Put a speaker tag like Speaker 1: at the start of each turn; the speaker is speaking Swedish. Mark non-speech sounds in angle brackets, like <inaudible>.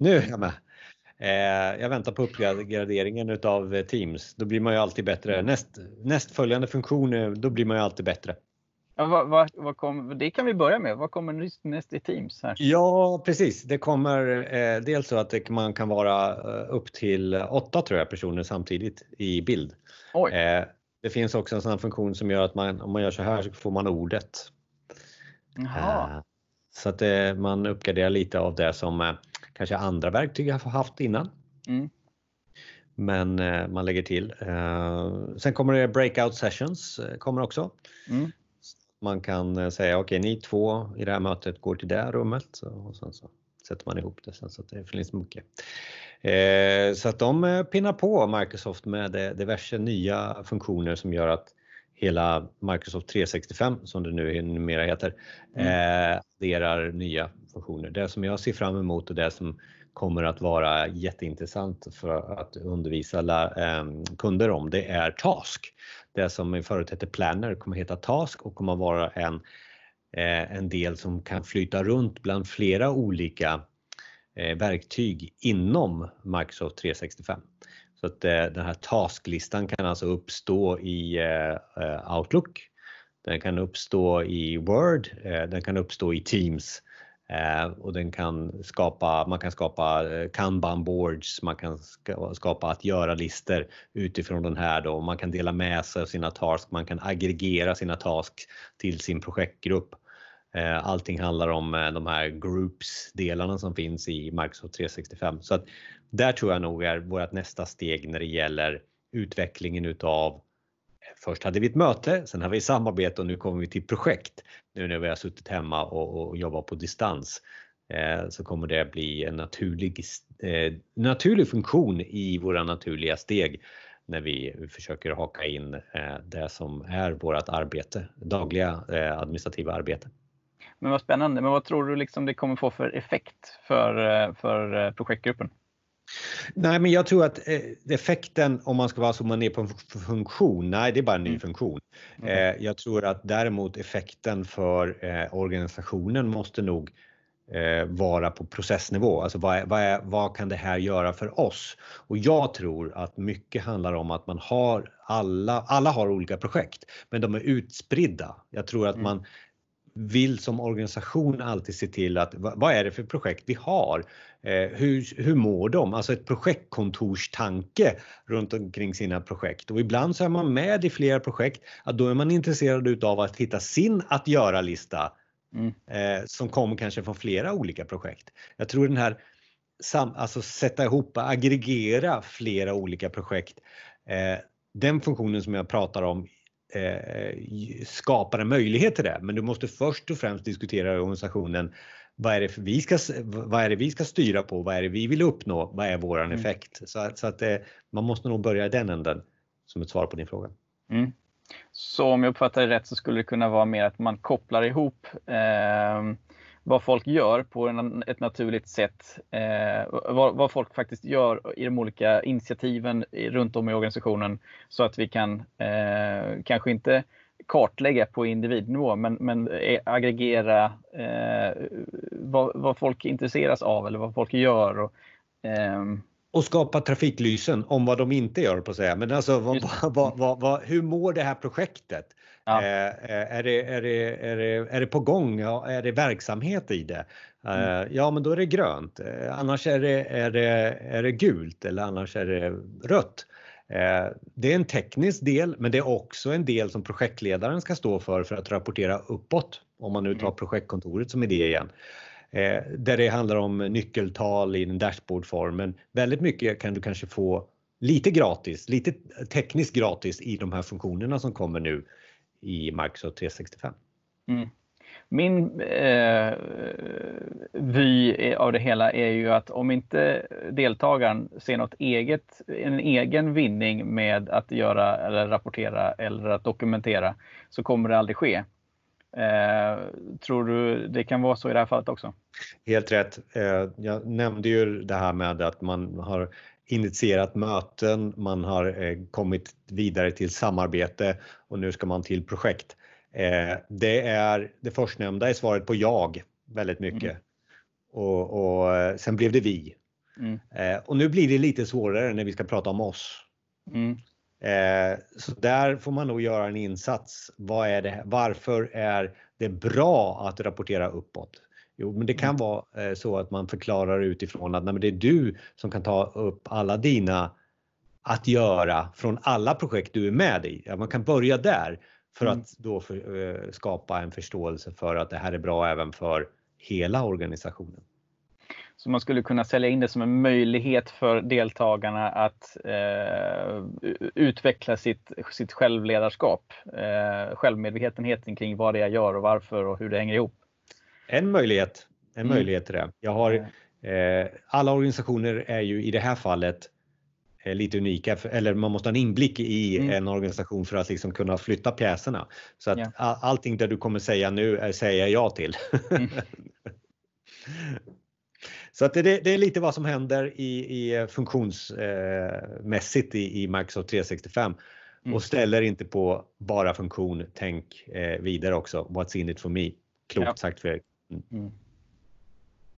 Speaker 1: Nu är jag med. Eh, jag väntar på uppgraderingen utav Teams. Då blir man ju alltid bättre. Näst, nästföljande funktion, då blir man ju alltid bättre.
Speaker 2: Ja, vad, vad, vad kom, det kan vi börja med. Vad kommer näst i Teams? här?
Speaker 1: Ja, precis. Det kommer eh, dels så att det, man kan vara eh, upp till åtta tror jag, personer samtidigt i bild. Eh, det finns också en sån funktion som gör att man, om man gör så här så får man ordet.
Speaker 2: Jaha.
Speaker 1: Så att man uppgraderar lite av det som eh, kanske andra verktyg har haft innan.
Speaker 2: Mm.
Speaker 1: Men eh, man lägger till. Eh, sen kommer det breakout sessions kommer också.
Speaker 2: Mm.
Speaker 1: Man kan säga okej, okay, ni två i det här mötet går till det här rummet och sen så sätter man ihop det sen så att det finns mycket. Så att de pinnar på Microsoft med diverse nya funktioner som gör att hela Microsoft 365 som det nu numera heter, mm. adderar nya funktioner. Det som jag ser fram emot och det som kommer att vara jätteintressant för att undervisa ehm, kunder om det är Task. Det som förut hette Planner kommer heta Task och kommer vara en, eh, en del som kan flyta runt bland flera olika eh, verktyg inom Microsoft 365. Så att eh, den här tasklistan kan alltså uppstå i eh, eh, Outlook, den kan uppstå i Word, den kan uppstå i Teams och den kan skapa, man kan skapa kanban boards, man kan skapa att göra-listor utifrån den här då. Man kan dela med sig av sina tasks, man kan aggregera sina tasks till sin projektgrupp. Eh, allting handlar om eh, de här groups-delarna som finns i Microsoft 365. Så att där tror jag nog är vårt nästa steg när det gäller utvecklingen utav eh, Först hade vi ett möte, sen har vi samarbete och nu kommer vi till projekt. Nu när vi har suttit hemma och, och jobbat på distans eh, så kommer det bli en naturlig, eh, naturlig funktion i våra naturliga steg när vi försöker haka in eh, det som är vårt arbete, dagliga eh, administrativa arbete.
Speaker 2: Men vad spännande. Men vad tror du liksom det kommer få för effekt för, eh, för eh, projektgruppen?
Speaker 1: Nej, men jag tror att eh, effekten om man ska vara som man är på en funktion, nej, det är bara en ny mm. funktion. Mm. Jag tror att däremot effekten för organisationen måste nog vara på processnivå. Alltså vad, är, vad, är, vad, kan det här göra för oss? Och jag tror att mycket handlar om att man har alla, alla har olika projekt, men de är utspridda. Jag tror att mm. man vill som organisation alltid se till att vad är det för projekt vi har? Eh, hur, hur mår de? Alltså ett projektkontorstanke runt omkring sina projekt och ibland så är man med i flera projekt, att då är man intresserad utav att hitta sin att göra-lista mm. eh, som kommer kanske från flera olika projekt. Jag tror den här sam, alltså sätta ihop, aggregera flera olika projekt, eh, den funktionen som jag pratar om skapar en möjlighet till det. Men du måste först och främst diskutera i organisationen vad är, det vi ska, vad är det vi ska styra på? Vad är det vi vill uppnå? Vad är våran mm. effekt? Så, så att eh, man måste nog börja i den änden som ett svar på din fråga.
Speaker 2: Mm. Så om jag uppfattar det rätt så skulle det kunna vara mer att man kopplar ihop eh, vad folk gör på en, ett naturligt sätt. Eh, vad, vad, folk faktiskt gör i de olika initiativen runt om i organisationen så att vi kan eh, kanske inte kartlägga på individnivå men, men eh, aggregera eh, vad, vad, folk intresseras av eller vad folk gör. Och,
Speaker 1: ehm, och skapa trafiklysen om vad de inte gör på att säga. Men alltså vad, vad, vad, hur mår det här projektet? Ja. Eh, eh, är, det, är, det, är, det, är det på gång? Är det verksamhet i det? Eh, mm. Ja, men då är det grönt. Annars är det, är, det, är det gult eller annars är det rött. Det är en teknisk del, men det är också en del som projektledaren ska stå för för att rapportera uppåt. Om man nu tar mm. projektkontoret som idé igen. Eh, där det handlar om nyckeltal i en dashboardform. Men väldigt mycket kan du kanske få lite gratis, lite tekniskt gratis i de här funktionerna som kommer nu i Microsoft 365.
Speaker 2: Mm. Min eh, vy av det hela är ju att om inte deltagaren ser något eget, en egen vinning med att göra eller rapportera eller att dokumentera så kommer det aldrig ske. Eh, tror du det kan vara så i det här fallet också?
Speaker 1: Helt rätt. Eh, jag nämnde ju det här med att man har initierat möten, man har eh, kommit vidare till samarbete och nu ska man till projekt. Eh, det är det förstnämnda är svaret på jag väldigt mycket. Mm. Och, och, eh, sen blev det vi Mm. Eh, och nu blir det lite svårare när vi ska prata om oss. Mm. Eh, så där får man nog göra en insats. Är det, varför är det bra att rapportera uppåt? Jo, men det kan mm. vara eh, så att man förklarar utifrån att nej, det är du som kan ta upp alla dina att göra från alla projekt du är med i. Ja, man kan börja där för mm. att då för, uh, skapa en förståelse för att det här är bra även för hela organisationen.
Speaker 2: Så man skulle kunna sälja in det som en möjlighet för deltagarna att eh, utveckla sitt, sitt självledarskap, eh, självmedvetenheten kring vad det är jag gör och varför och hur det hänger ihop.
Speaker 1: En möjlighet, en mm. möjlighet till det. Jag har, eh, alla organisationer är ju i det här fallet eh, lite unika, eller man måste ha en inblick i mm. en organisation för att liksom kunna flytta pjäserna. Så att yeah. allting det du kommer säga nu säger jag ja till. Mm. <laughs> <laughs> Så att det, det, är lite vad som händer i, i funktionsmässigt i, i Microsoft 365 mm. och ställer inte på bara funktion. Tänk eh, vidare också. What's in it for me? Klokt ja. sagt Fredrik. Mm. Mm.